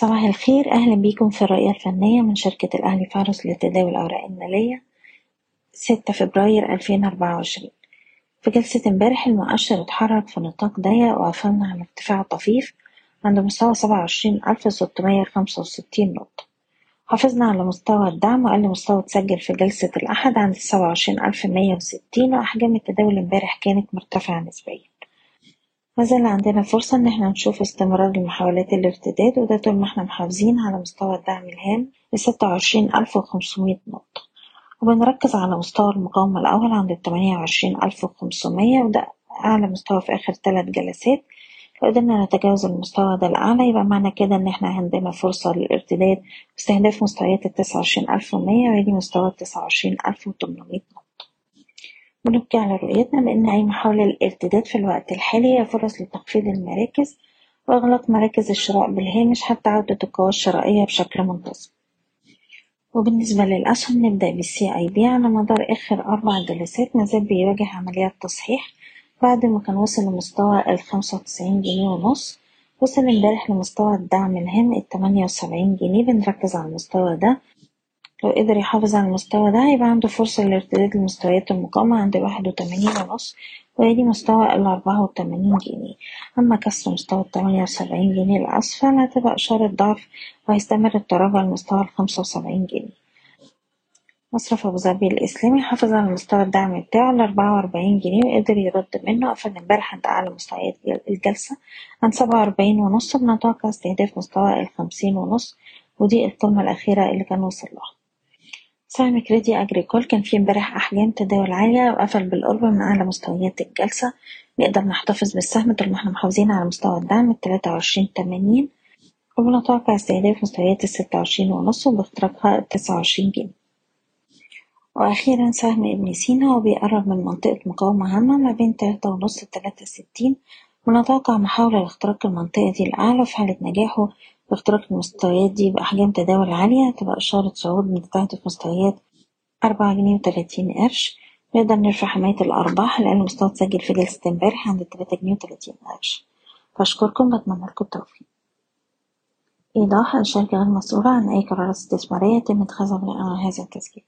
صباح الخير. أهلا بيكم في الرؤية الفنية من شركة الأهلي فارس لتداول الأوراق المالية. ستة فبراير ألفين أربعة وعشرين. في جلسة امبارح المؤشر اتحرك في نطاق ضيق وقفلنا على ارتفاع طفيف عند مستوى سبعة وعشرين ألف ستمية خمسة وستين نقطة. حافظنا على مستوى الدعم وأقل مستوى اتسجل في جلسة الأحد عند السبعة وعشرين ألف مية وستين. وأحجام التداول امبارح كانت مرتفعة نسبيا. مازال عندنا فرصة إن إحنا نشوف استمرار لمحاولات الارتداد وده طول ما إحنا محافظين على مستوى الدعم الهام لستة وعشرين ألف وخمسمية نقطة. وبنركز على مستوى المقاومة الأول عند التمانية وعشرين ألف وخمسمية وده أعلى مستوى في آخر تلات جلسات. لو قدرنا نتجاوز المستوى ده الأعلى يبقى معنى كده إن إحنا عندنا فرصة للارتداد باستهداف مستويات التسعة وعشرين ألف ومية ويجي مستوى التسعة وعشرين ألف وتمنمية نقطة. بنبقي على رؤيتنا بأن أي محاولة للارتداد في الوقت الحالي هي فرص لتخفيض المراكز وإغلاق مراكز الشراء بالهامش حتى عودة القوى الشرائية بشكل منتظم. وبالنسبة للأسهم نبدأ بالسي أي بي على مدار آخر أربع جلسات مازال بيواجه عمليات تصحيح بعد ما كان وصل لمستوى الخمسة وتسعين جنيه ونص. وصل امبارح لمستوى الدعم الهام التمانية وسبعين جنيه. بنركز على المستوى ده لو قدر يحافظ على المستوى ده هيبقى عنده فرصة للارتداد لمستويات المقاومة عند واحد وتمانين ونص ويدي مستوى الأربعة وتمانين جنيه. أما كسر مستوى التمانية وسبعين جنيه لأسفل هتبقى إشارة ضعف وهيستمر التراجع لمستوى الخمسة وسبعين جنيه. مصرف أبو ظبي الإسلامي حافظ على مستوى الدعم بتاعه الأربعة وأربعين جنيه وقدر يرد منه قفل امبارح عند أعلى مستويات الجلسة عند سبعة وأربعين ونص بنتوقع استهداف مستوى الخمسين ونص ودي القمة الأخيرة اللي كان وصل لها. سهم كريدي أجريكول كان فيه امبارح أحجام تداول عالية وقفل بالقرب من أعلى مستويات الجلسة. نقدر نحتفظ بالسهم طول ما إحنا محافظين على مستوى الدعم التلاتة وعشرين تمانين. وبنتوقع استهداف مستويات الستة وعشرين ونص وباختراقها التسعة وعشرين جنيه. وأخيرا سهم ابن سينا وبيقرب من منطقة مقاومة هامة ما بين تلاتة ونص لتلاتة ستين ونتوقع محاولة لاختراق المنطقة دي الأعلى في حالة نجاحه باختراق المستويات دي بأحجام تداول عالية تبقى إشارة صعود مستهدف مستويات أربعة جنيه وتلاتين قرش. نقدر نرفع حماية الأرباح لأن المستوى اتسجل في جلسة امبارح عند تلاتة جنيه وتلاتين قرش. بشكركم بتمنى لكم التوفيق. إيضاح الشركة غير مسؤولة عن أي قرارات استثمارية يتم اتخاذها بناء على هذا التسجيل.